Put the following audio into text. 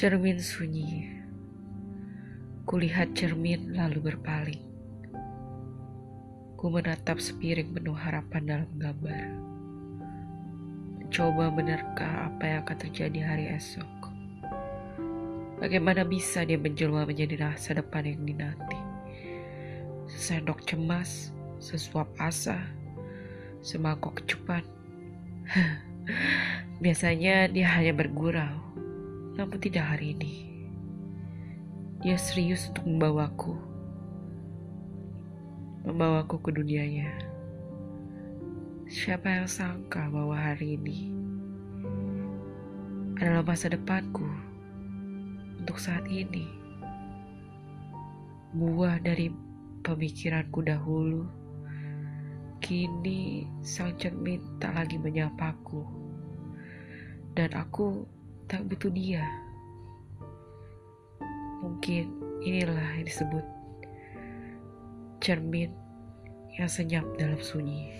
Cermin sunyi. Kulihat cermin lalu berpaling. Ku menatap sepiring penuh harapan dalam gambar. Coba menerka apa yang akan terjadi hari esok. Bagaimana bisa dia menjelma menjadi masa depan yang dinanti. Sesendok cemas, sesuap asa, semangkok kecupan. Biasanya dia hanya bergurau, namun tidak hari ini. Dia serius untuk membawaku, membawaku ke dunianya. Siapa yang sangka bahwa hari ini adalah masa depanku untuk saat ini. Buah dari pemikiranku dahulu, kini sang cermin tak lagi menyapaku, dan aku tak butuh dia. Mungkin inilah yang disebut cermin yang senyap dalam sunyi.